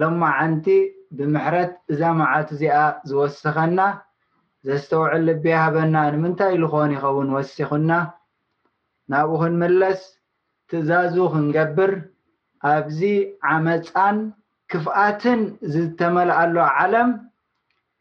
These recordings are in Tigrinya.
ሎማዓንቲ ብምሕረት እዛ ማዓልቲ እዚኣ ዝወሰኸና ዘስተውዕል ልቢ ይሃበና ንምንታይ ልኾን ይኸውን ወሲኹና ናብኡ ክንምለስ ትእዛዙ ክንገብር ኣብዚ ዓመጻን ክፍኣትን ዝተመልኣሉ ዓለም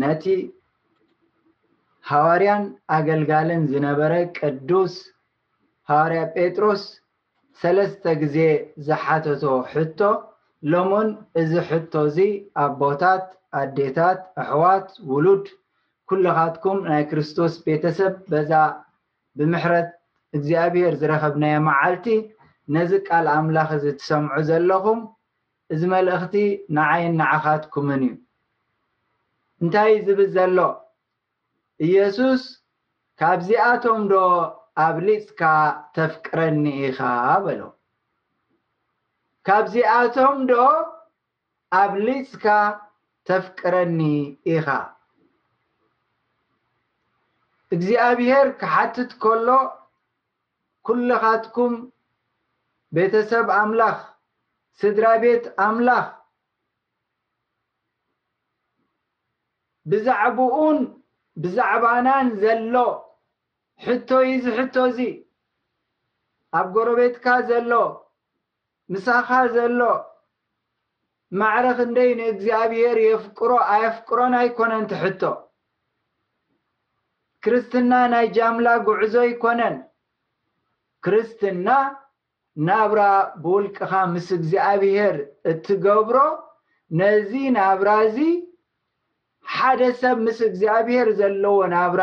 ነቲ ሃዋርያን ኣገልጋልን ዝነበረ ቅዱስ ሃዋርያ ጴጥሮስ ሰለስተ ግዜ ዝሓተቶ ሕቶ ሎሙን እዚ ሕቶ እዚ ኣቦታት ኣዴታት ኣሕዋት ውሉድ ኩልኻትኩም ናይ ክርስቶስ ቤተሰብ በዛ ብምሕረት እግዚኣብሔር ዝረኸብናዮ መዓልቲ ነዚ ቃል ኣምላኽ እዚ ትሰምዑ ዘለኹም እዚ መልእኽቲ ንዓይን ንዓኻትኩምን እዩ። እንታይ እዩ ዝብል ዘሎ? ኢየሱስ ካብዚኣቶምዶ ኣብሊጽካ ተፍቅረኒ ኢኻ? በሎ። ካብዚኣቶምዶ ኣብሊጽካ ተፍቅረኒ ኢኻ? እግዚኣብሔር ክሓትት ከሎ ኩልኻትኩም ቤተሰብ ኣምላኽ ስድራቤት ኣምላኽ ብዛዕብኡን ብዛዕባናን ዘሎ ሕቶ'ዩ እዚ ሕቶ እዚ። ኣብ ጎረቤትካ ዘሎ ምሳኻ ዘሎ ማዕረ ክንደይ ንእግዚኣብሔር የፍቅሮ ኣየፍቅሮን ኣይኮነን እቲ ሕቶ። ክርስትና ናይ ጃምላ ጉዕዞ ኣይኮነን። ክርስትና ናብራ ብውልቅኻ ምስ እግዚኣብሔር እትገብሮ ነዚ ናብራ እዚ ሓደ ሰብ ምስ እግዚኣብሔር ዘለዎ ናብራ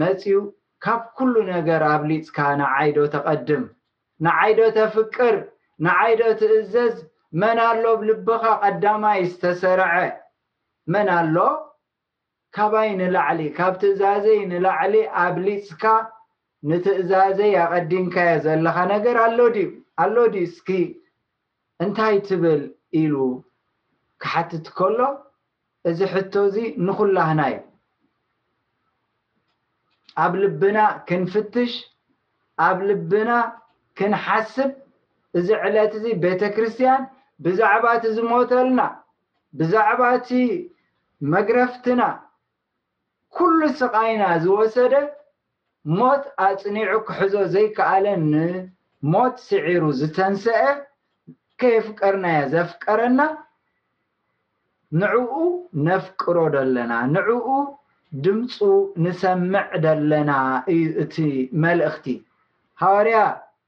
መጽዩ ካብ ኩሉ ነገር ኣብሊጽካ ንዓይ ዶ ተቀድም ንዓይ ዶ ተፍቅር ንዓይ ዶ ትእዘዝ መን ኣሎ ብ ልብካ ቀዳማይ ዝተሰረዐ መን ኣሎ ካባይ ንላዕሊ ካብ ትእዛዘይ ንላዕሊ ኣብሊጽካ ንትእዛዘይ ኣቀዲምካዮ ዘለካ ነገር ኣሎ ድዩ ኣሎ ድዩ እስኪ እንታይ ትብል ኢሉ ክሓትት ከሎ እዚ ሕቶ እዚ ንኹላህና እዩ። ኣብ ልብና ክንፍትሽ፣ ኣብ ልብና ክንሓስብ፣ እዚ ዕለት እዚ ቤተ ክርስቲያን ብዛዕባ እቲ ዝሞተልና፣ ብዛዕባ እቲ መግረፍትና፣ ኩሉ ስቓይና ዝወሰደ ሞት ኣጽኒዑ ክሕዞ ዘይከኣለ ን ሞት ስዒሩ ዝተንሰኤ ከየፍቀርናዮ ዘፍቀረና ንዕኡ ነፍቅሮ ደለና ንዕኡ ድምጹ ንሰምዕ ደለና እዩ እቲ መልእኽቲ ሃዋርያ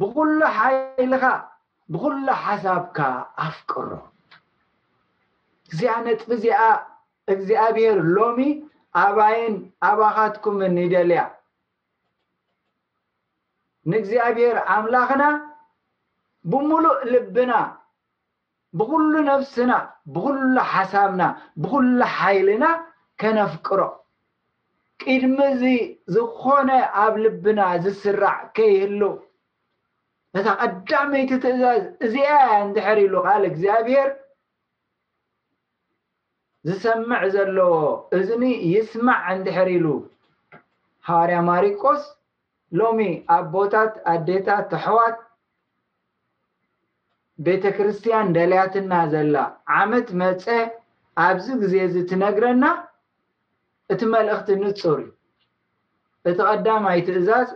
ብኹሉ ሓይልኻ ብኹሉ ሓሳብካ ኣፍቅሮ። እዚኣ ነጥቢ እዚኣ እግዚኣብሔር ሎሚ ኣባይን ኣባኻትኩምን ይደልያ። ንእግዚኣብሔር ኣምላኽና ብምሉእ ልብና ብኹሉ ነፍስና ብኹሉ ሓሳብና ብኹሉ ሓይልና ከነፍቅሮ ቂድሚ እዚ ዝኾነ ኣብ ልብና ዝስራዕ ከይህሉ እታ ቀዳመይቲ ትእዛዝ እዚኣ እያ እንድሕር ኢሉ ቃል እግዚኣብሔር ዝሰምዕ ዘለዎ እዝኒ ይስማዕ እንድሕር ኢሉ ሃዋርያ ማሪቆስ ሎሚ ኣቦታት ኣዴታት ኣሕዋት ቤተ ክርስትያን ደልያትና ዘላ ዓመት መጸ ኣብዚ ግዜ እዚ ትነግረና እቲ መልእኽቲ ንጹር እዩ እቲ ቀዳማይ ትእዛዝ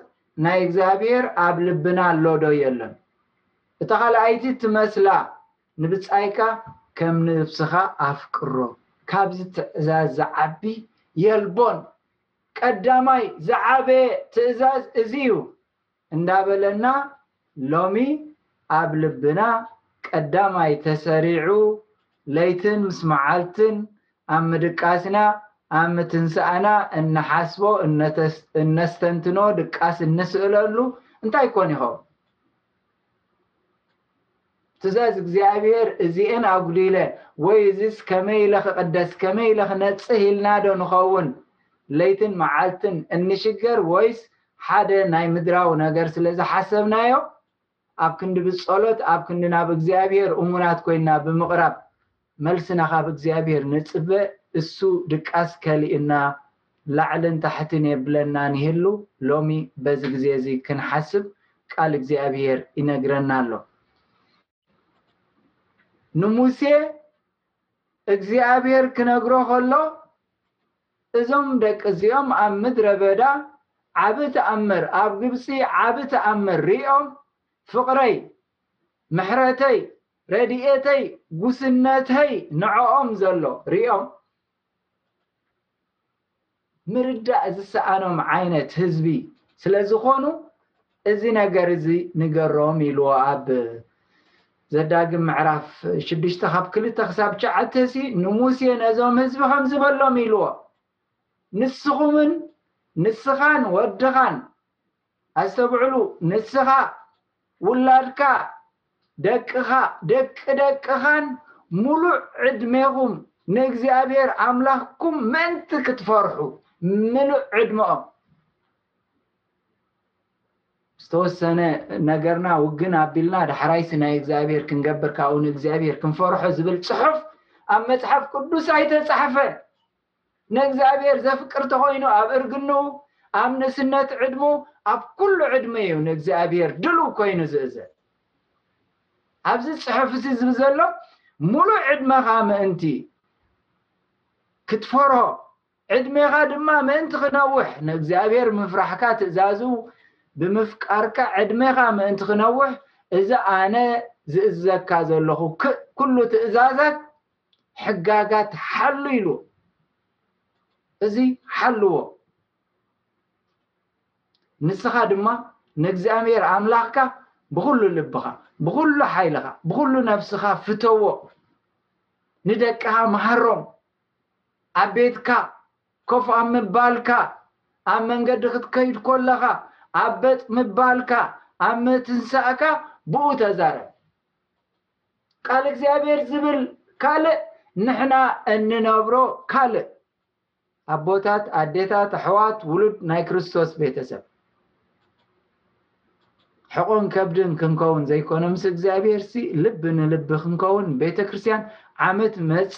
ናይ እግዚኣብሔር ኣብ ልብና ኣሎ ዶ የለን እታ ካልኣይቲ ትመስላ ንብጻይካ ከም ንብስኻ ኣፍቅሮ ካብዚ ትዕዛዝ ዝዓቢ የልቦን ቀዳማይ ዝዓበየ ትእዛዝ እዚ እዩ እንዳበለና ሎሚ ኣብ ልብና ቀዳማይ ተሰሪዑ ለይትን ምስ መዓልትን ኣብ ምድቃስና ኣብ ምትንሳእና እንሓስቦ እነስተንትኖ ድቃስ እንስእለሉ እንታይ ኮን ይኸውን? ትእዛዝ እግዚኣብሄር እዚኤን ኣጉዲለ ወይ እዚስ ከመይ ኢለ ክቕደስ ከመይ ኢለ ክነጽህ ኢልናዶ ንኸውን ለይትን መዓልትን እንሽገር ወይስ ሓደ ናይ ምድራዊ ነገር ስለ ዝሓሰብናዮ ኣብ ክንዲ ብጸሎት ኣብ ክንዲ ናብ እግዚኣብሄር እሙናት ኮይንና ብምቕራብ መልስና ካብ እግዚኣብሔር ንጽበ እሱ ድቃስ ከሊእና ላዕልን ታሕትን የብለና ኒህሉ ሎሚ በዚ ግዜ እዚ ክንሓስብ ቃል እግዚኣብሔር ይነግረና ኣሎ ንሙሴ እግዚኣብሔር ክነግሮ ከሎ እዞም ደቂ እዚኦም ኣብ ምድረ በዳ ዓቢ ተኣምር ኣብ ግብጺ ዓቢ ተኣምር ሪኦም ፍቕረይ ምሕረተይ ረድኤተይ ጉስነተይ ንዖኦም ዘሎ ሪኦም ምርዳእ ዝሰኣኖም ዓይነት ህዝቢ ስለዝኾኑ እዚ ነገር እዚ ንገሮም ኢልዎ ኣብ ዘዳግም ምዕራፍ ሽዱሽተ ካብ ክልተ ክሳብ ትሽዓተ ሲ ንሙሴ ነዞም ህዝቢ ከምዚ በሎም ኢልዎ ንስኹምን ንስኻን ወድኻን ኣስተብዕሉ ንስኻ ውላድካ ደቅኻ ደቂ ደቅኻን ሙሉእ ዕድሜኹም ንእግዚኣብሔር ኣምላኽኩም ምእንቲ ክትፈርሑ ምሉእ ዕድመኦም ዝተወሰነ ነገርና ውግን ኣቢልና ዳሕራይሲ ናይ እግዚኣብሔር ክንገብር ካብኡ ንእግዚኣብሔር ክንፈርሖ ዝብል ጽሑፍ ኣብ መጽሓፍ ቅዱስ ኣይተጻሕፈን ንእግዚኣብሔር ዘፍቅር ተኾይኑ ኣብ እርግንኡ፣ ኣብ ንእስነት ዕድሙ፣ ኣብ ኩሉ ዕድመ እዩ ንእግዚኣብሔር ድሉው ኮይኑ ዝእዘዝ። ኣብዚ ጽሑፍ እዚ ዝብል ዘሎ ሙሉእ ዕድመኻ ምእንቲ ክትፈርሆ ዕድሜኻ ድማ ምእንቲ ክነውሕ ንእግዚኣብሔር ምፍራሕካ ትእዛዙ ብምፍቃርካ ዕድሜኻ ምእንቲ ክነውሕ እዚ ኣነ ዝእዘካ ዘለኹ ኩሉ ትእዛዛት ሕጋጋት ሓሉ ኢሉ እዚ ሓልዎ ንስኻ ድማ ንእግዚኣብሔር ኣምላኽካ ብኹሉ ልብኻ ብኹሉ ሓይልኻ ብኹሉ ነፍስኻ ፍተዎ ንደቅኻ መሃሮም ኣብ ቤትካ ኮፍ ኣብ ምባልካ ኣብ መንገዲ ክትከይድ ኮለኻ ኣብ በጥ ምባልካ ኣብ ምትንሳእካ ብኡ ተዛረብ ቃል እግዚኣብሔር ዝብል ካልእ ንሕና እንነብሮ ካልእ ኣቦታት ኣዴታት ኣሕዋት ውሉድ ናይ ክርስቶስ ቤተሰብ ሕቆን ከብድን ክንከውን ዘይኮነ ምስ እግዚኣብሔር ሲ ልቢ ንልቢ ክንከውን ቤተ ክርስቲያን ዓመት መፀ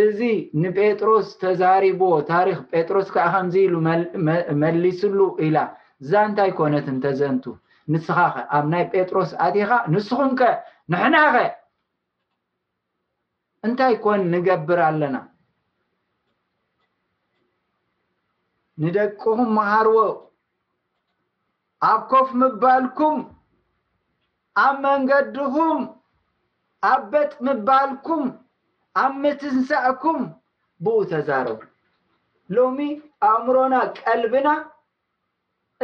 እዚ ንጴጥሮስ ተዛሪብዎ ታሪኽ ጴጥሮስ ከኣ ከምዚ ኢሉ መሊስሉ ኢላ ዛንታ ኣይኮነትን ተዘንቱ። ንስኻኸ ኣብ ናይ ጴጥሮስ ኣቲኻ ንስኹምከ ንሕናኸ እንታይ ኮን ንገብር ኣለና? ንደቅኹም መሃርዎ። ኣብ ኮፍ ምባልኩም፣ ኣብ መንገድኹም፣ ኣብ በጥ ምባልኩም፣ ኣብ ምትንሳእኩም ብኡ ተዛረቡ። ሎሚ ኣእምሮና ቀልብና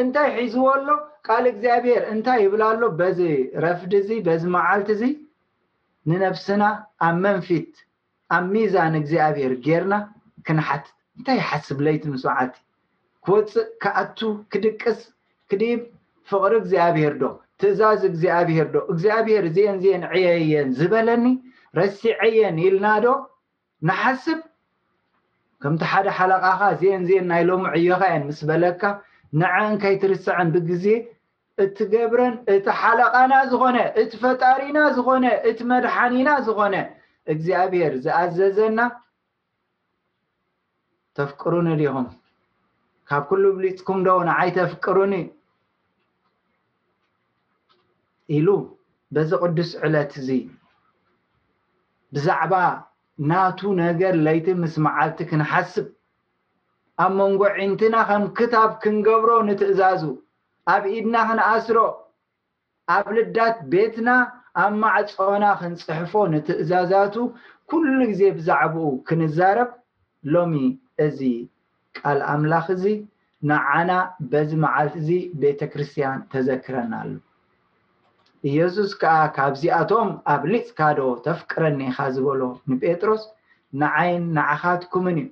እንታይ ሒዝዎ ኣሎ፣ ቃል እግዚኣብሔር እንታይ ይብል ኣሎ በዚ ረፍዲ እዚ በዚ መዓልቲ እዚ ንነብስና ኣብ መንፊት ኣብ ሚዛን እግዚኣብሔር ጌርና ክንሓትት እንታይ ይሓስብ ለይቲ ምስ መዓልቲ ክወጽእ ክኣቱ ክድቅስ ክድይብ ፍቅሪ እግዚኣብሔር ዶ ትእዛዝ እግዚኣብሔር ዶ እግዚኣብሔር እዚኤን እዚኤን ዕየየን ዝበለኒ ረሲዐየን ኢልና ዶ ንሓስብ ከምቲ ሓደ ሓለቃኻ እዚኤን እዚኤን ናይ ሎሚ ዕዮኻ እየን ምስ በለካ ንዐን ከይትርስዐን ብግዜ እቲ ገብረን እቲ ሓለቓና ዝኾነ እቲ ፈጣሪና ዝኾነ እቲ መድሓኒና ዝኾነ እግዚኣብሔር ዝኣዘዘና ተፍቅሩኒ ዲኹም ካብ ኩሉ ብሊፅኩም ዶ ንዓይ ተፍቅሩኒ ኢሉ በዚ ቅዱስ ዕለት እዚ ብዛዕባ ናቱ ነገር ለይቲ ምስ መዓልቲ ክንሓስብ ኣብ መንጎ ዒንትና ከም ክታብ ክንገብሮ ንትእዛዙ ኣብ ኢድና ክንኣስሮ፣ ኣብ ልዳት ቤትና ኣብ ማዕጾና ክንጽሕፎ ንትእዛዛቱ ኩሉ ግዜ ብዛዕባኡ ክንዛረብ ሎሚ እዚ ቃል ኣምላኽ እዚ ንዓና በዚ መዓልቲ እዚ ቤተ ክርስትያን ተዘክረና ኣሎ። ኢየሱስ ከኣ ካብዚኣቶም ኣብሊጽካዶ ተፍቅረኒ ኢኻ ዝበሎ ንጴጥሮስ ንዓይን ንዓኻትኩምን እዩ።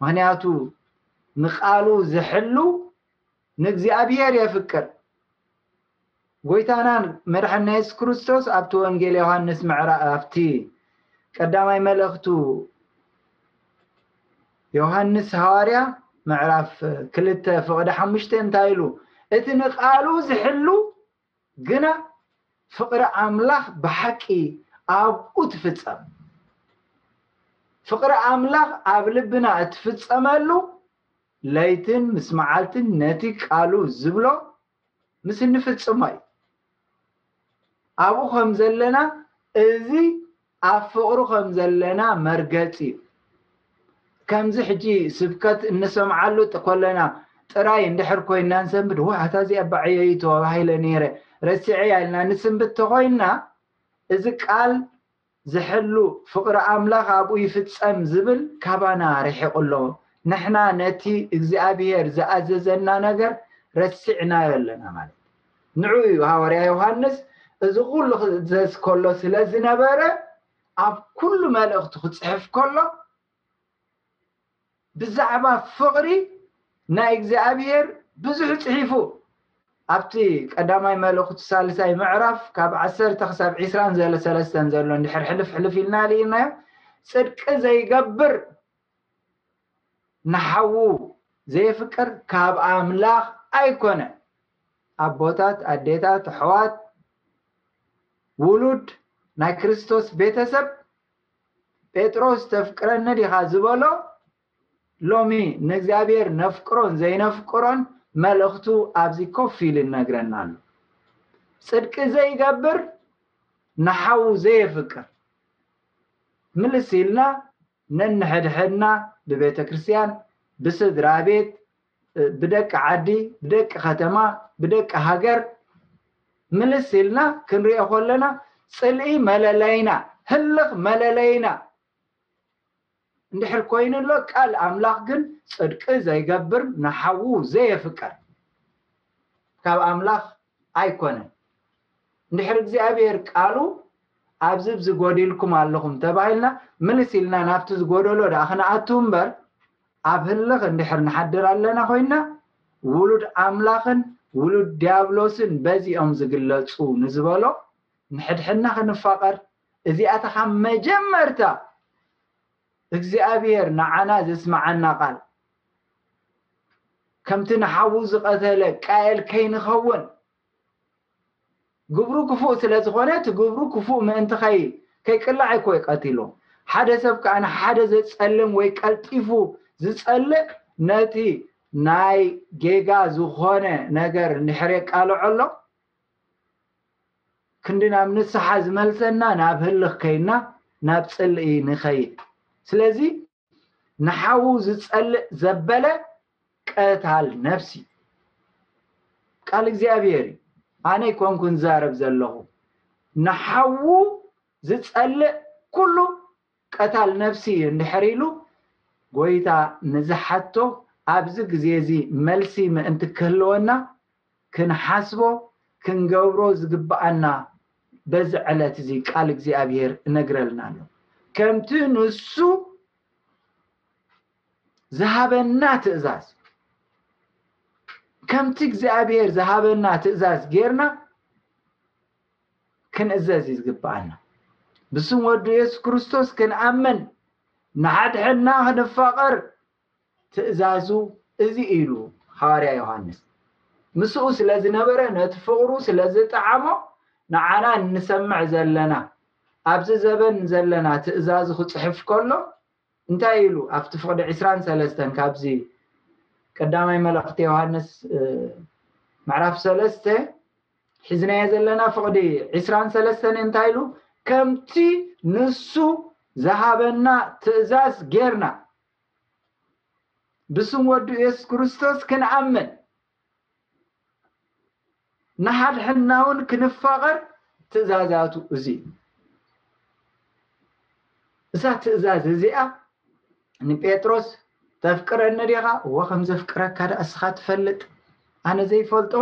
ምኽንያቱ ንቃሉ ዝሕሉ ንእግዚኣብሔር የፍቅር። ጎይታናን መድሓኒና የሱስ ክርስቶስ ኣብቲ ወንጌል ዮሃንስ ምዕራ ኣብቲ ቀዳማይ መልእኽቱ ዮሃንስ ሃዋርያ ምዕራፍ ክልተ ፍቕዲ ሓሙሽተ እንታይ ኢሉ እቲ ንቃሉ ዝሕሉ ግና ፍቕሪ ኣምላኽ ብሓቂ ኣብኡ ትፍጸም። ፍቕሪ ኣምላኽ ኣብ ልብና እትፍጸመሉ ለይትን ምስ መዓልትን ነቲ ቃሉ ዝብሎ ምስ እንፍጽሞ እዩ። ኣብኡ ከም ዘለና እዚ ኣብ ፍቕሩ ከም ዘለና መርገጽ እዩ። ከምዚ ሕጂ ስብከት እንሰምዓሉ ኮለና ጥራይ እንድሕር ኮይንና ንሰንብድ፣ ዋእ ኣታ እዚኣ እባ ዕዮ'ዩ ተባሂለ ነይረ ረሲዐያ ኢልና ንስንብድ ተኾይንና፣ እዚ ቃል ዝሕሉ ፍቕሪ ኣምላኽ ኣብኡ ይፍጸም ዝብል ካባና ርሒቑ ኣሎ። ንሕና ነቲ እግዚኣብሄር ዝኣዘዘና ነገር ረሲዕናዮ ኣለና ማለት እዩ። ንዕኡ እዩ ሃዋርያ ዮሃንስ እዚ ኩሉ ክእዘዝ ከሎ ስለ ዝነበረ ኣብ ኩሉ መልእኽቱ ክጽሕፍ ከሎ ብዛዕባ ፍቕሪ ናይ እግዚኣብሄር ብዙሕ ጽሒፉ ኣብቲ ቀዳማይ መልእኽቱ ሳልሳይ ምዕራፍ ካብ ዓሰርተ ክሳብ ዒስራን ዘሎ ሰለስተን ዘሎ እንድሕር ሕልፍ ሕልፍ ኢልና ርኢናዮ ጽድቂ ዘይገብር ንሓዉ ዘየፍቅር ካብ ኣምላኽ ኣይኮነን ኣቦታት ኣዴታት ኣሕዋት ውሉድ ናይ ክርስቶስ ቤተሰብ ጴጥሮስ ተፍቅረኒ ዲኻ ዝበሎ ሎሚ ንእግዚኣብሔር ነፍቅሮን ዘይነፍቅሮን መልእኽቱ ኣብዚ ኮፍ ኢሉ ይነግረና ኣሎ ጽድቂ ዘይገብር ንሓዉ ዘየፍቅር ምልስ ኢልና ነንሕድሕድና ብቤተ ክርስቲያን ብስድራ ቤት ብደቂ ዓዲ ብደቂ ከተማ ብደቂ ሃገር ምልስ ኢልና ክንሪኦ ከለና ጽልኢ መለለይና ህልኽ መለለይና እንድሕር ኮይኑ ኣሎ ቃል ኣምላኽ ግን ጽድቂ ዘይገብር ንሓዉ ዘየፍቅር ካብ ኣምላኽ ኣይኮነን። እንድሕር እግዚኣብሔር ቃሉ ኣብዚ ብዚ ጎዲልኩም ኣለኹም ተባሂልና ምልስ ኢልና ናብቲ ዝጎደሎ ድኣ ክንኣቱ እምበር ኣብ ህልኽ እንድሕር ንሓድር ኣለና ኮይንና ውሉድ ኣምላኽን ውሉድ ድያብሎስን በዚ እዮም ዝግለጹ ንዝበሎ ንሕድሕድና ክንፋቐር እዚኣታ ካብ መጀመርታ እግዚኣብሔር ንዓና ዘስምዓና ቃል ከምቲ ንሓዉ ዝቐተለ ቃየል ከይንኸውን ግብሩ ክፉእ ስለ ዝኾነ እቲ ግብሩ ክፉእ ምእንቲ ከይ ከይቅላዕ እኮ እዩ ቀቲሉ ሓደ ሰብ ከዓ ንሓደ ዘጸልም ወይ ቀልጢፉ ዝጸልእ ነቲ ናይ ጌጋ ዝኾነ ነገር እንድሕር የቃልዖ ኣሎ ክንዲ ናብ ንስሓ ዝመልሰና ናብ ህልኽ ከይና ናብ ጽልኢ ንኸይድ ስለዚ ንሓዉ ዝጸልእ ዘበለ ቀታል ነፍሲ ቃል እግዚኣብሔር እዩ ኣነ ኣይኮንኩን ዛረብ ዘለኹ ንሓዉ ዝጸልእ ኩሉ ቀታል ነፍሲ እዩ እንድሕር ኢሉ ጎይታ ንዝሓቶ ኣብዚ ግዜ እዚ መልሲ ምእንቲ ክህልወና ክንሓስቦ ክንገብሮ ዝግብኣና በዚ ዕለት'ዚ ቃል እግዚኣብሄር እነግረልና ኣሎ። ከምቲ ንሱ ዝሃበና ትእዛዝ ከምቲ እግዚኣብሄር ዝሃበና ትእዛዝ ጌርና ክንእዘዝ እዩ ዝግብኣና። ብስም ወዱ የሱስ ክርስቶስ ክንኣምን ንሓድሕድና ክንፋቐር ትእዛዙ እዚ እዩ ኢሉ ሃዋርያ ዮሃንስ። ምስኡ ስለ ዝነበረ ነቲ ፍቕሩ ስለ ዝጠዓሞ ንዓና እንሰምዕ ዘለና ኣብዚ ዘበን ዘለና ትእዛዙ ክጽሕፍ ከሎ እንታይ ኢሉ ኣብቲ ፍቕዲ ዕስራን ሰለስተን ካብዚ ቀዳማይ መልእኽቲ ዮሃንስ ምዕራፍ ሰለስተ ሒዝናዮ ዘለና ፍቕዲ ዕስራን ሰለስተን እንታይ ኢሉ ከምቲ ንሱ ዝሃበና ትእዛዝ ጌርና ብስም ወዱ ኢየሱስ ክርስቶስ ክንኣምን ንሓድሕድናውን ክንፋቐር ትእዛዛቱ እዚ እዩ እዛ ትእዛዝ እዚኣ ንጴጥሮስ ተፍቅረኒ ዲኻ እወ ከም ዘፍቅረካ ዳ እስኻ ትፈልጥ ኣነ ዘይፈልጦ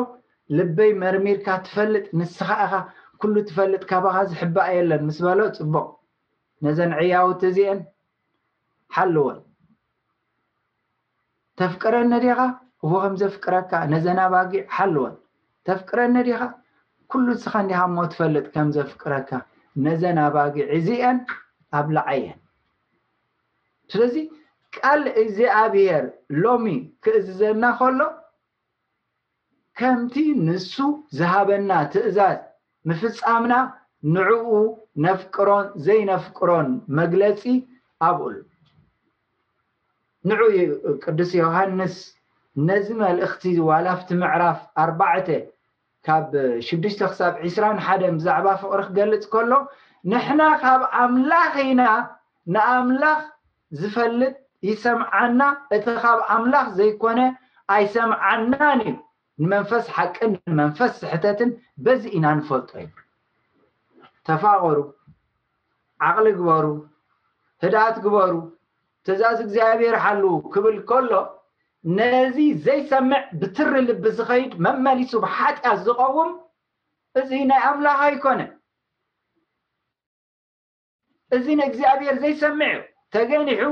ልበይ መርሚርካ ትፈልጥ ንስኻ ኢኻ ኩሉ ትፈልጥ ካባኻ ዝሕባእ የለን ምስ በሎ ፅቡቕ ነዘን ዕያውት እዚአን ሓልወን። ተፍቅረኒ ዲኻ? እወ ከም ዘፍቅረካ ነዘን ኣባጊዕ ሓልወን። ተፍቅረኒ ዲኻ? ኩሉ ንስኻ እንዲኻ እሞ ትፈልጥ ከም ዘፍቅረካ ነዘን ኣባጊዕ እዚኤን ኣብልዓየን። ስለዚ ቃል እግዚኣብሄር ሎሚ ክእዝዘና ከሎ ከምቲ ንሱ ዝሃበና ትእዛዝ ምፍጻምና ንዕኡ ነፍቅሮን ዘይነፍቅሮን መግለጺ ኣብኡሉ። ንዑ እዩ ቅዱስ ዮሃንስ ነዚ መልእኽቲ ዋላ ኣብቲ ምዕራፍ ኣርባዕተ ካብ ሽዱሽተ ክሳብ ዕስራን ሓደን ብዛዕባ ፍቕሪ ክገልጽ ከሎ ንሕና ካብ ኣምላኽ ኢና ንኣምላኽ ዝፈልጥ ይሰምዓና እቲ ካብ ኣምላኽ ዘይኮነ ኣይሰምዓናን እዩ ንመንፈስ ሓቅን ንመንፈስ ስሕተትን በዚ ኢና ንፈልጦ ይብል ተፋቐሩ ዓቕሊ ግበሩ ህድኣት ግበሩ ትእዛዝ እግዚኣብሔር ሓልዉ ክብል ከሎ ነዚ ዘይሰምዕ ብትሪ ልቢ ዝኸይድ መመሊሱ ብሓጢኣት ዝቐውም እዚ ናይ ኣምላኽ ኣይኮነን እዚ ንእግዚኣብሔር ዘይሰምዕ እዩ ተገኒሑ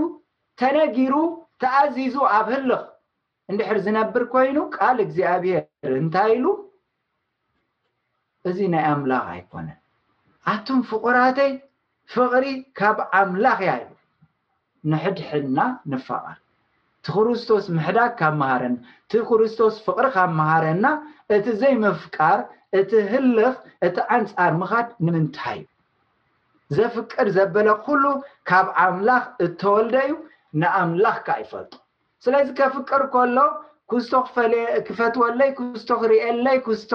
ተነጊሩ ተኣዚዙ ኣብ ህልኽ እንድሕር ዝነብር ኮይኑ ቃል እግዚኣብሔር እንታይ ኢሉ እዚ ናይ ኣምላኽ ኣይኮነን ኣቱም ፍቑራተይ ፍቕሪ ካብ ኣምላኽ እያ ኢሉ ንሕድሕድና ንፋቐር እቲ ክርስቶስ ምሕዳግ ካብ መሃረና እቲ ክርስቶስ ፍቕሪ ካብ መሃረና እቲ ዘይምፍቃር እቲ ህልኽ እቲ ኣንጻር ምኻድ ንምንታይ እዩ ዘፍቅር ዘበለ ኩሉ ካብ ኣምላኽ እተወልደ እዩ ንኣምላኽ ከዓ ይፈልጦ ስለዚ ከፍቅር ከሎ ኩስቶ ክፈትወለይ ኩስቶ ክርእየለይ ኩስቶ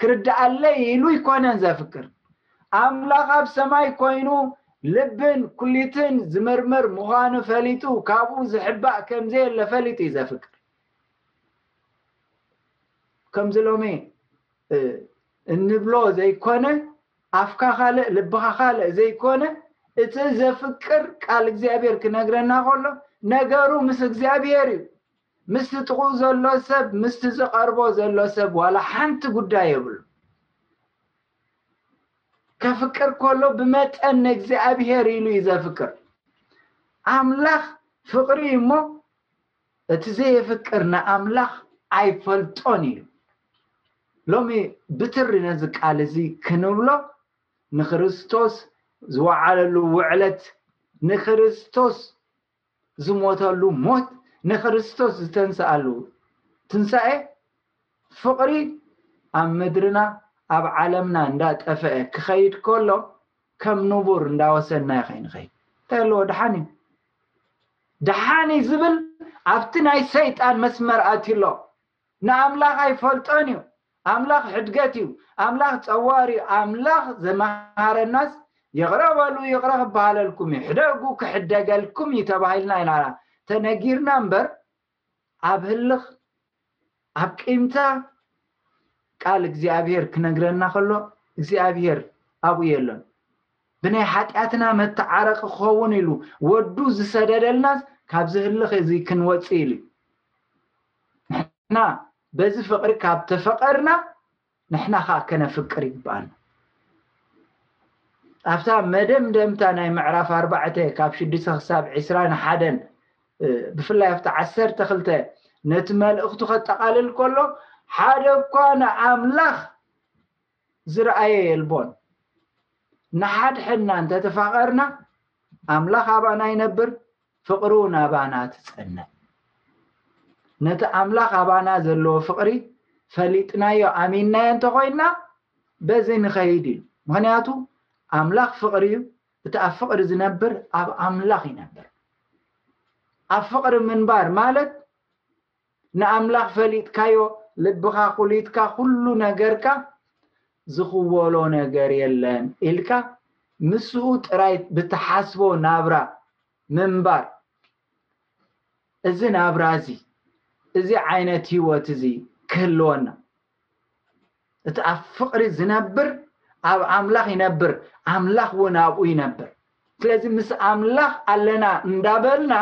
ክርድኣለይ ኢሉ ይኮነን ዘፍቅር ኣምላኽ ኣብ ሰማይ ኮይኑ ልብን ኩሊትን ዝምርምር ምዃኑ ፈሊጡ ካብኡ ዝሕባእ ከምዘየለ ፈሊጡ እዩ ዘፍቅር ከምዚ ሎሚ እንብሎ ዘይኮነ ኣፍካ ካልእ ልብኻ ካልእ ዘይኮነ እቲ ዘፍቅር ቃል እግዚኣብሔር ክነግረና ከሎ ነገሩ ምስ እግዚኣብሔር እዩ ምስቲ ጥቕኡ ዘሎ ሰብ ምስቲ ዝቐርቦ ዘሎ ሰብ ዋላ ሓንቲ ጉዳይ የብሉ ከፍቅር ከሎ ብመጠን ንእግዚኣብሔር ኢሉ እዩ ዘፍቅር ኣምላኽ ፍቕሪ እሞ እቲ ዘየፍቅር ንኣምላኽ ኣይፈልጦን ኢሉ። ሎሚ ብትሪ ነዚ ቃል እዚ ክንብሎ ንክርስቶስ ዝወዓለሉ ውዕለት ንክርስቶስ ዝሞተሉ ሞት ንክርስቶስ ዝተንስኣሉ ትንሳኤ ፍቕሪ ኣብ ምድርና ኣብ ዓለምና እንዳጠፈኤ ክኸይድ ከሎ ከም ንቡር እንዳወሰድናዮ ከይንኸይድ እንታይ ኣለዎ ደሓን እዩ ደሓን እዩ ዝብል ኣብቲ ናይ ሰይጣን መስመር ኣትዩ ኣሎ ንኣምላኽ ኣይፈልጦን እዩ ኣምላኽ ሕድገት እዩ ኣምላኽ ጸዋር እዩ ኣምላኽ ዘመሃረናስ ይቕረ በሉ ይቕረ ክበሃለልኩም እዩ ሕደጉ ክሕደገልኩም እዩ ተባሂልና ኢና ተነጊርና እምበር ኣብ ህልኽ ኣብ ቂምታ ቃል እግዚኣብሔር ክነግረና ከሎ እግዚኣብሔር ኣብኡ የሎን ብናይ ሓጢኣትና መተዓረቂ ክኸውን ኢሉ ወዱ ዝሰደደልናስ ካብዚ ህልኽ እዚ ክንወፅእ ኢሉ እዩ ንሕና በዚ ፍቕሪ ካብ ተፈቐርና ንሕና ከኣ ከነፍቅር ይግበኣና። ኣብታ መደምደምታ ናይ ምዕራፍ ኣርባዕተ ካብ ሽዱሽተ ክሳብ ዕስራን ሓደን ብፍላይ ኣብቲ ዓሰርተ ክልተ ነቲ መልእኽቱ ከጠቓልል ከሎ ሓደ እኳ ንኣምላኽ ዝረኣየ የልቦን ንሓድሕድና እንተተፋቐርና ኣምላኽ ኣባና ይነብር ፍቕሩ ናባና ትጸንዕ። ነቲ ኣምላኽ ኣባና ዘለዎ ፍቕሪ ፈሊጥናዮ ኣሚንናዮ እንተ ኾይንና በዚ ንኸይድ እዩ። ምኽንያቱ ኣምላኽ ፍቕሪ እዩ፣ እቲ ኣብ ፍቕሪ ዝነብር ኣብ ኣምላኽ ይነብር። ኣብ ፍቕሪ ምንባር ማለት ንኣምላኽ ፈሊጥካዮ ልብኻ ኩሊትካ ኩሉ ነገርካ ዝኽወሎ ነገር የለን ኢልካ ምስኡ ጥራይ ብትሓስቦ ናብራ ምንባር እዚ ናብራ እዚ እዚ ዓይነት ህይወት እዚ ክህልወና እቲ ኣብ ፍቕሪ ዝነብር ኣብ ኣምላኽ ይነብር ኣምላኽ እውን ኣብኡ ይነብር ስለዚ ምስ ኣምላኽ ኣለና እንዳበልና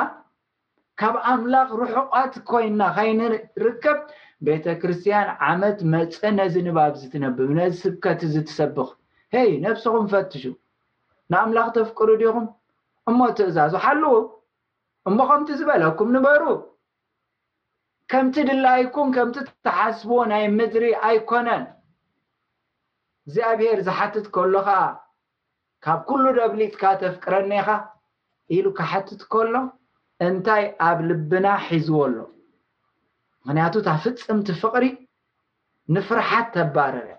ካብ ኣምላኽ ርሑቓት ኮይና ከይንርከብ ቤተ ክርስትያን ዓመት መጸ ነዚ ንባብ እዚ ትነብብ ነዚ ስብከት እዚ ትሰብኽ ሄይ ነብስኹም ፈትሹ ንኣምላኽ ተፍቅሩ ዲኹም እሞ ትእዛዙ ሓልዉ እሞ ከምቲ ዝበለኩም ንበሩ ከምቲ ድላይኩም ከምቲ ትሓስብዎ ናይ ምድሪ ኣይኮነን እግዚኣብሔር ዝሓትት ከሎ ከኣ ካብ ኩሉ ደብሊጽካ ተፍቅረኒ ኢኻ ኢሉ ክሓትት ከሎ እንታይ ኣብ ልብና ሒዝዎ ኣሎ ምኽንያቱ እታ ፍጽምቲ ፍቕሪ ንፍርሓት ተባርር እያ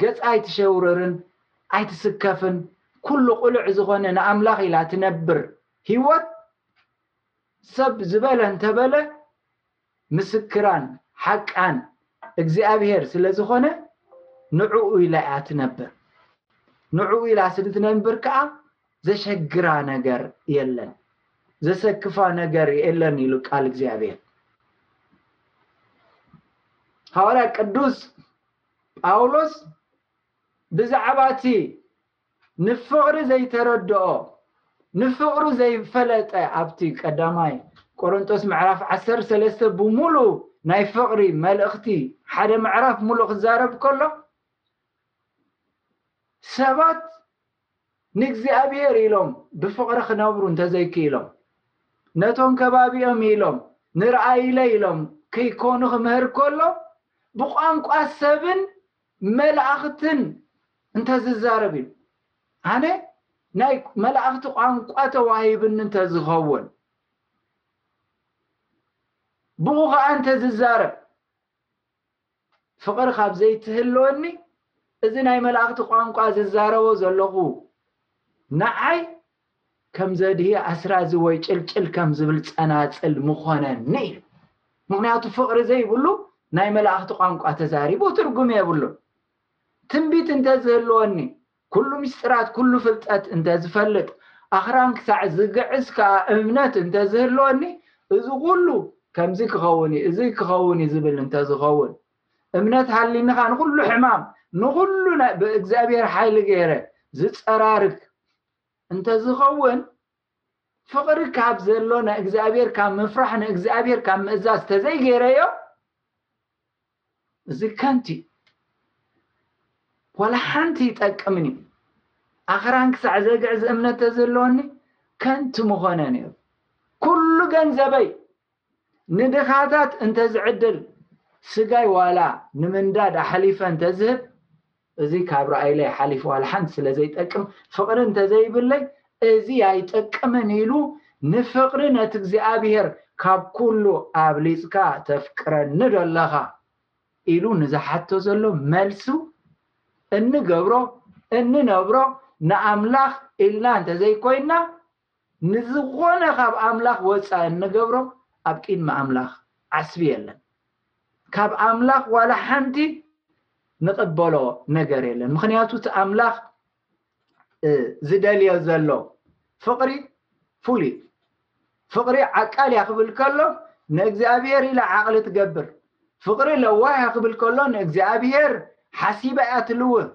ገጻ ኣይትሸውርርን ኣይትስከፍን ኩሉ ቅሉዕ ዝኾነ ንኣምላኽ ኢላ ትነብር ሂወት ሰብ ዝበለ እንተበለ ምስክራን ሓቃን እግዚኣብሔር ስለ ዝኾነ ንዕኡ ኢላ እያ ትነብር። ንዕኡ ኢላ ስል ትነብር ከኣ ዘሸግራ ነገር የለን፣ ዘሰክፋ ነገር የለን ይሉ ቃል እግዚኣብሔር። ሃዋርያ ቅዱስ ጳውሎስ ብዛዕባ እቲ ንፍቕሪ ዘይተረድኦ ንፍቕሩ ዘይፈለጠ ኣብቲ ቀዳማይ ቆሮንጦስ ምዕራፍ ዓሰርተ ሰለስተ ብምሉኡ ናይ ፍቕሪ መልእኽቲ ሓደ ምዕራፍ ምሉእ ክዛረብ ከሎ ሰባት ንእግዚኣብሔር ኢሎም ብፍቕሪ ክነብሩ እንተዘይክኢሎም ነቶም ከባቢኦም ኢሎም ንርኣይለ ኢሎም ከይኮኑ ክምህር ከሎ ብቋንቋ ሰብን መላእኽትን እንተ ዝዛረብ ኢሉ ኣነ ናይ መላእኽቲ ቋንቋ ተዋሂብኒ እንተ ዝኸውን ብኡ ኸኣ እንተ ዝዛረብ ፍቕሪ ካብ ዘይትህልወኒ እዚ ናይ መላእኽቲ ቋንቋ ዝዛረቦ ዘለኹ ንዓይ ከም ዘድሂ ኣስራዚ ወይ ጭልጭል ከም ዝብል ጸናጽል ምኾነኒ ኢሉ። ምኽንያቱ ፍቕሪ ዘይብሉ ናይ መላእኽቲ ቋንቋ ተዛሪቡ ትርጉም የብሉን። ትንቢት እንተ ዝህልወኒ፣ ኩሉ ምስጢራት ኩሉ ፍልጠት እንተ ዝፈልጥ፣ ኣኽራን ክሳዕ ዝግዕዝ ከኣ እምነት እንተ ዝህልወኒ፣ እዚ ኩሉ ከምዚ ክኸውን እዩ፣ እዚ ክኸውን እዩ ዝብል እንተ ዝኸውን። እምነት ሃሊንኻ ንኹሉ ሕማም፣ ንኹሉ ናይ ብእግዚኣብሔር ሓይሊ ገይረ ዝጸራርግ እንተዝኸውን ፍቕሪ ካብ ዘሎ ንእግዚኣብሔር ካብ ምፍራሕ ንእግዚኣብሔር ካብ ምእዛዝ ተዘይገይረዮ እዚ ከንቱ እዩ ዋላ ሓንቲ ይጠቅምን እዩ ኣኽራን ክሳዕ ዘግዕዝ እምነት ተዝህልወኒ ከንቱ ምኾነ ነይሩ ኩሉ ገንዘበይ ንድኻታት እንተዝዕድል ስጋይ ዋላ ንምንዳድ ኣሕሊፈ እንተዝህብ እዚ ካብ ራእይለይ ሓሊፉ ዋላ ሓንቲ ስለ ዘይጠቅም ፍቕሪ እንተዘይብለይ እዚ ኣይጠቅምን ኢሉ ንፍቕሪ ነቲ እግዚኣብሔር ካብ ኩሉ ኣብሊጽካ ተፍቅረኒ ዶ ኣለኻ ኢሉ ንዝሓቶ ዘሎ መልሱ እንገብሮ እንነብሮ ንኣምላኽ ኢልና እንተዘይኮይና ንዝኾነ ካብ ኣምላኽ ወጻኢ እንገብሮ ኣብ ቂድሚ ኣምላኽ ዓስቢ የለን። ካብ ኣምላኽ ዋላ ሓንቲ ንቅበሎ ነገር የለን። ምኽንያቱ እቲ ኣምላኽ ዝደልዮ ዘሎ ፍቅሪ ፍሉይ እዩ። ፍቅሪ ዓቃል እያ ክብል ከሎ ንእግዚኣብሔር ኢላ ዓቅሊ ትገብር። ፍቅሪ ለዋህ እያ ክብል ከሎ ንእግዚኣብሔር ሓሲባ እያ ትልውህ።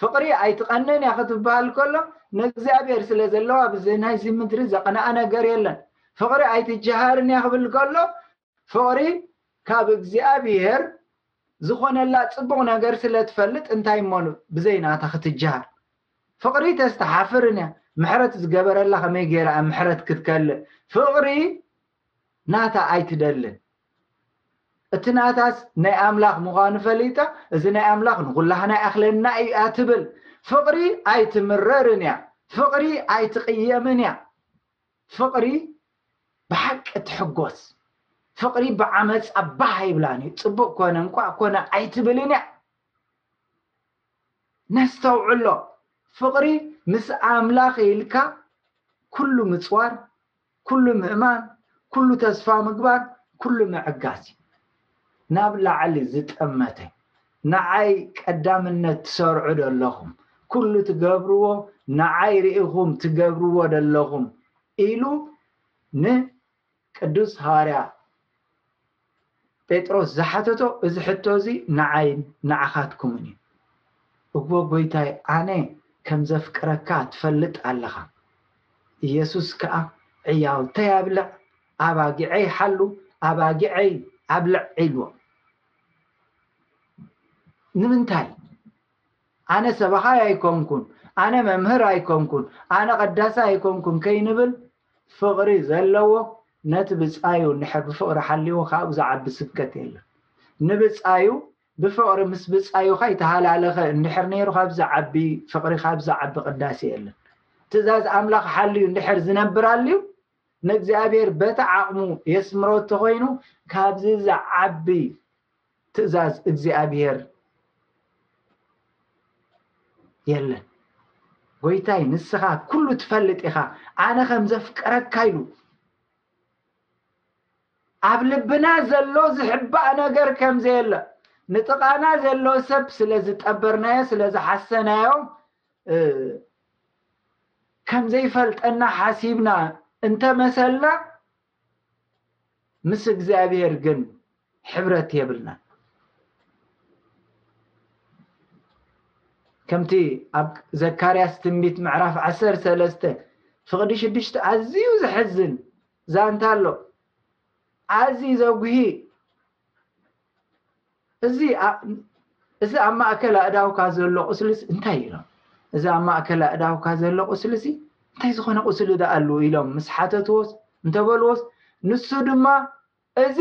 ፍቕሪ ኣይትቐንን እያ ክትበሃል ከሎ ንእግዚኣብሔር ስለ ዘለዋ ብዘይ ናይዚ ምድሪ ዘቕንኣ ነገር የለን። ፍቕሪ ኣይትጀሃርን እያ ክብል ከሎ ፍቕሪ ካብ እግዚኣብሔር ዝኾነላ ጽቡቕ ነገር ስለ ትፈልጥ እንታይ እሞ ብዘይ ናታ ክትጀሃር። ፍቕሪ ተስተሓፍርን እያ ምሕረት ዝገበረላ ከመይ ገይራ እያ ምሕረት ክትከልእ ፍቕሪ ናታ ኣይትደልን እቲ ናታስ ናይ ኣምላኽ ምዃኑ ፈሊጣ እዚ ናይ ኣምላኽ ንኹላህና ይኣኽለና እዩ እያ ትብል ፍቕሪ ኣይትምረርን እያ ፍቕሪ ኣይትቕየምን እያ ፍቕሪ ብሓቂ ትሕጎስ ፍቕሪ ብዓመፃ ባህ ኣይብላን እዩ ፅቡቕ ኮነ እንቋዕ ኮነ ኣይትብልን እያ ነስተውዕሎ ፍቕሪ ምስ ኣምላኽ ኢልካ ኩሉ ምፅዋር ኩሉ ምእማን፣ ኩሉ ተስፋ ምግባር፣ ኩሉ ምዕጋት እዩ። ናብ ላዕሊ ዝጠመተ፣ ንዓይ ቀዳምነት ትሰርዑ ደለኹም፣ ኩሉ ትገብርዎ ንዓይ ርኢኹም ትገብርዎ ደለኹም ኢሉ ንቅዱስ ሃዋርያ ጴጥሮስ ዝሓተቶ እዚ ሕቶ እዚ ንዓይን ንዓኻትኩምን እዩ። እወ ጐይታይ፣ ኣነ ከም ዘፍቅረካ ትፈልጥ ኣለኻ። ኢየሱስ ከኣ ዕያውተይ ኣብልዕ፣ ኣባጊዐይ ሓሉ፣ ኣባጊዐይ ኣብልዕ ኢልዎ። ንምንታይ? ኣነ ሰባኻይ ኣይኮንኩን፣ ኣነ መምህር ኣይኮንኩን፣ ኣነ ቀዳሲ ኣይኮንኩን ከይንብል ፍቕሪ ዘለዎ ነቲ ብጻዩ እንድሕር ብፍቕሪ ሓልይዎ ካብኡ ዝዓቢ ስብከት የለን። ንብጻዩ ብፍቕሪ ምስ ብጻዩ ካይተሃላለኸ እንድሕር ነይሩ ካብዚ ዝዓቢ ፍቕሪ ካብዚ ዝዓቢ ቅዳሴ የለን። ትእዛዝ ኣምላኽ ሓልዩ እንድሕር ዝነብር ኣልዩ ንእግዚኣብሔር በቲ ዓቕሙ የስምሮ እንተኾይኑ ካብዚ ዝዓቢ ትእዛዝ እግዚኣብሔር የለን። ጎይታይ ንስኻ ኩሉ ትፈልጥ ኢኻ ኣነ ከም ዘፍቀረካ ኢሉ ኣብ ልብና ዘሎ ዝሕባእ ነገር ከም ዘየለ ንጥቓና ዘሎ ሰብ ስለ ዝጠበርናዮ ስለ ዝሓሰናዮ ከም ዘይፈልጠና ሓሲብና እንተመሰልና ምስ እግዚኣብሔር ግን ሕብረት የብልናን ከምቲ ኣብ ዘካርያስ ትንቢት ምዕራፍ ዓሰር ሰለስተ ፍቕዲ ሽዱሽተ ኣዝዩ ዘሕዝን ዛንታ ኣሎ ኣዝዩ ዘጉሂ እዚ እዚ ኣብ ማእከል ኣእዳውካ ዘሎ ቁስሊስ እንታይ ኢሎም? እዚ ኣብ ማእከል ኣእዳውካ ዘሎ ቁስሊሲ እንታይ ዝኾነ ቁስሊ ደኣ ኣሉ ኢሎም ምስ ሓተትዎስ እንተበልዎስ ንሱ ድማ እዚ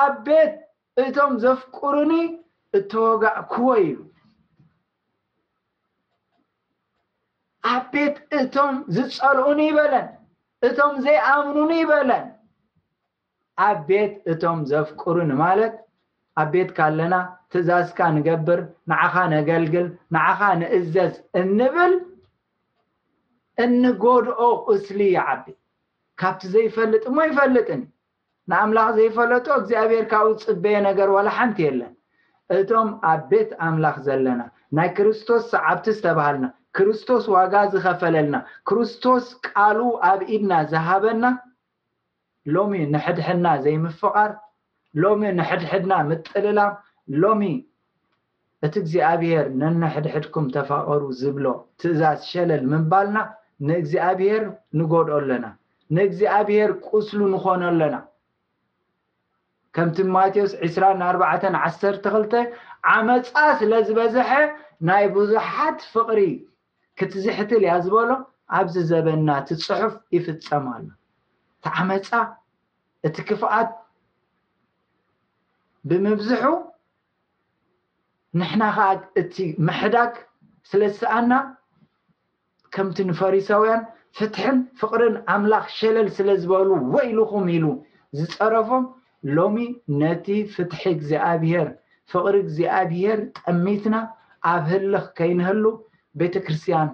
ኣብ ቤት እቶም ዘፍቅሩኒ እተወጋእክዎ ኢሉ። ኣብ ቤት እቶም ዝጸልኡኒ በለን እቶም ዘይኣምኑኒ በለን። ኣብ ቤት እቶም ዘፍቅሩ ንማለት ኣብ ቤትካ ኣለና፣ ትእዛዝካ ንገብር፣ ንዓኻ ነገልግል፣ ንዓኻ ንእዘዝ እንብል እንጎድኦ ቁስሊ ይዓቢ። ካብቲ ዘይፈልጥ እሞ ኣይፈልጥን እዩ። ንኣምላኽ ዘይፈለጦ እግዚኣብሔር ካብኡ ዝጽበዮ ነገር ዋላ ሓንቲ የለን። እቶም ኣብ ቤት ኣምላኽ ዘለና ናይ ክርስቶስ ሰዓብቲ ዝተባሃልና፣ ክርስቶስ ዋጋ ዝኸፈለልና፣ ክርስቶስ ቃሉ ኣብ ኢድና ዝሃበና፣ ሎሚ ንሕድሕድና ዘይምፍቓር፣ ሎሚ ንሕድሕድና ምጥልላም፣ ሎሚ እቲ እግዚኣብሄር ነንሕድሕድኩም ተፋቐሩ ዝብሎ ትእዛዝ ሸለል ምባልና ንእግዚኣብሄር ንጎድኦ ኣለና፣ ንእግዚኣብሄር ቁስሉ ንኾኖ ኣለና። ከምቲ ማቴዎስ ዕስራን ኣርባዕተን ዓሰርተ ክልተ ዓመጻ ስለ ዝበዝሐ ናይ ብዙሓት ፍቕሪ ክትዝሕትል እያ ዝበሎ ኣብዚ ዘበንና እቲ ጽሑፍ ይፍጸም ኣሎ እቲ ዓመጻ እቲ ክፍኣት ብምብዝሑ ንሕና ከኣ እቲ ምሕዳግ ስለ ዝሰኣና ከምቲ ንፈሪሳውያን ፍትሕን ፍቕርን ኣምላኽ ሸለል ስለ ዝበሉ ወይልኹም ኢሉ ዝጸረፎም ሎሚ ነቲ ፍትሒ እግዚኣብሔር ፍቕሪ እግዚኣብሔር ጠሚትና ኣብ ህልኽ ከይንህሉ ቤተ ክርስቲያን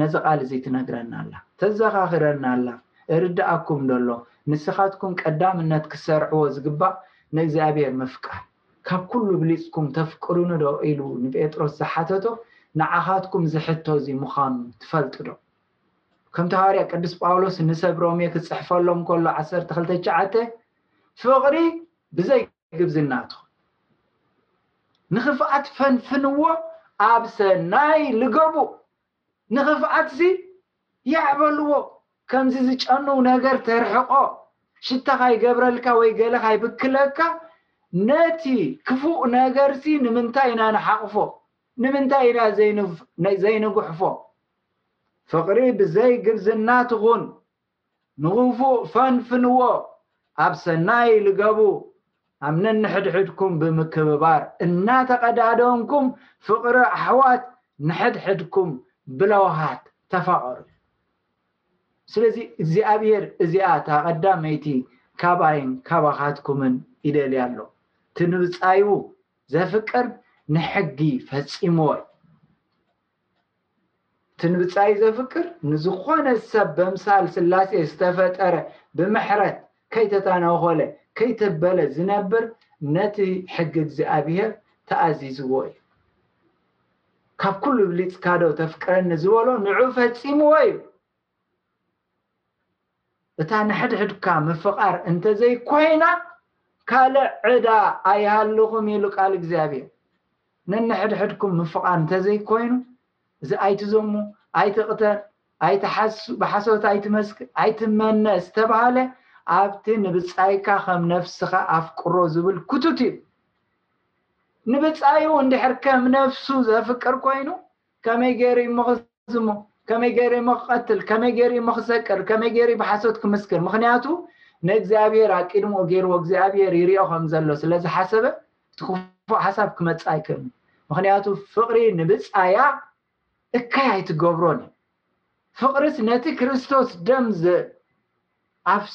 ነዚ ቃል እዚ ትነግረና ኣላ ተዘኻኽረና ኣላ እርደኣኩም ዶ ኣሎ ንስኻትኩም ቀዳምነት ክትሰርዕዎ ዝግባእ ንእግዚኣብሔር ምፍቃር ካብ ኩሉ ብሊጽኩም ተፍቅሩኒ ዶ ኢሉ ንጴጥሮስ ዝሓተቶ ንዓኻትኩም እዚ ሕቶ እዚ ምዃኑ ትፈልጡ ዶ? ከምቲ ሃዋርያ ቅዱስ ጳውሎስ ንሰብ ሮሜ ክጽሕፈሎም ከሎ ዓሰርተ ክልተ ትሽዓተ ፍቕሪ ብዘይ ግብዝና ትኹን ንኽፍኣት ፈንፍንዎ ኣብ ሰናይ ልገቡ ንኽፍኣትሲ የዕበልዎ ከምዚ ዝጨንው ነገር ተርሕቆ ሽታ ካይገብረልካ ወይ ገለ ካይብክለካ ነቲ ክፉእ ነገርሲ ንምንታይ ኢና ንሓቕፎ ንምንታይ ኢና ዘይንጉሕፎ ፍቕሪ ብዘይ ግብዝና ትኹን፣ ንውፉእ ፈንፍንዎ፣ ኣብ ሰናይ ልገቡ፣ ኣብ ነንሕድሕድኩም ብምክብባር እናተቐዳደምኩም ፍቕሪ ኣሕዋት ንሕድሕድኩም ብለውሃት ተፋቐሩ እዩ። ስለዚ እግዚኣብሄር እዚኣ እታ ቀዳመይቲ ካባይን ካባኻትኩምን ይደልያ ኣሎ። እቲ ንብጻዩ ዘፍቅር ንሕጊ ፈጺምዎ እዩ። እቲ ንብጻዩ ዘፍቅር ንዝኾነ ሰብ በምሳል ስላሴ ዝተፈጠረ ብምሕረት ከይተታናኾለ ከይተበለ ዝነብር ነቲ ሕጊ እግዚኣብሔር ተኣዚዝዎ እዩ። ካብ ኩሉ ብሊጽካዶ ተፍቅረኒ ዝበሎ ንዑ ፈጺምዎ እዩ። እታ ንሕድሕድካ ምፍቓር እንተዘይኮይና ካልእ ዕዳ ኣይሃልኹም ኢሉ ቃል እግዚኣብሔር። ነንሕድሕድኩም ምፍቓር እንተዘይኮይኑ እዚ ኣይትዘሙ፣ ኣይትቕተል፣ ኣይትሓሱ፣ ብሓሶት ኣይትመስክር፣ ኣይትመነ ዝተብሃለ ኣብቲ ንብጻይካ ከም ነፍስኻ ኣፍቅሮ ዝብል ክቱት እዩ። ንብጻዩ እንድሕር ከም ነፍሱ ዘፍቅር ኮይኑ ከመይ ገይሩ እዩሞ ክዝሙ ከመይ ገይሩ እዩሞ ክቐትል ከመይ ገይሩ እዩሞ ክሰቅር ከመይ ገይሩ እዩ ብሓሶት ክምስክር ምክንያቱ ንእግዚኣብሔር ኣቂድምኡ ገይርዎ እግዚኣብሔር ይርኦ ከም ዘሎ ስለ ዝሓሰበ እቲ ክፉእ ሓሳብ ክመፅእ ኣይክእልን ምክንያቱ ፍቕሪ ንብፃያ እከይ ኣይትገብሮን እዩ ፍቕርስ ነቲ ክርስቶስ ደም ኣፍስ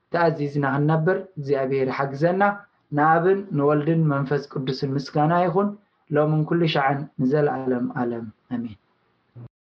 ተኣዚዝና ክንነብር እግዚኣብሄር ይሓግዘና ንኣብን ንወልድን መንፈስ ቅዱስን ምስጋና ይኹን ሎምን ኩሉ ሻዕን ንዘለኣለም ኣለም ኣሜን።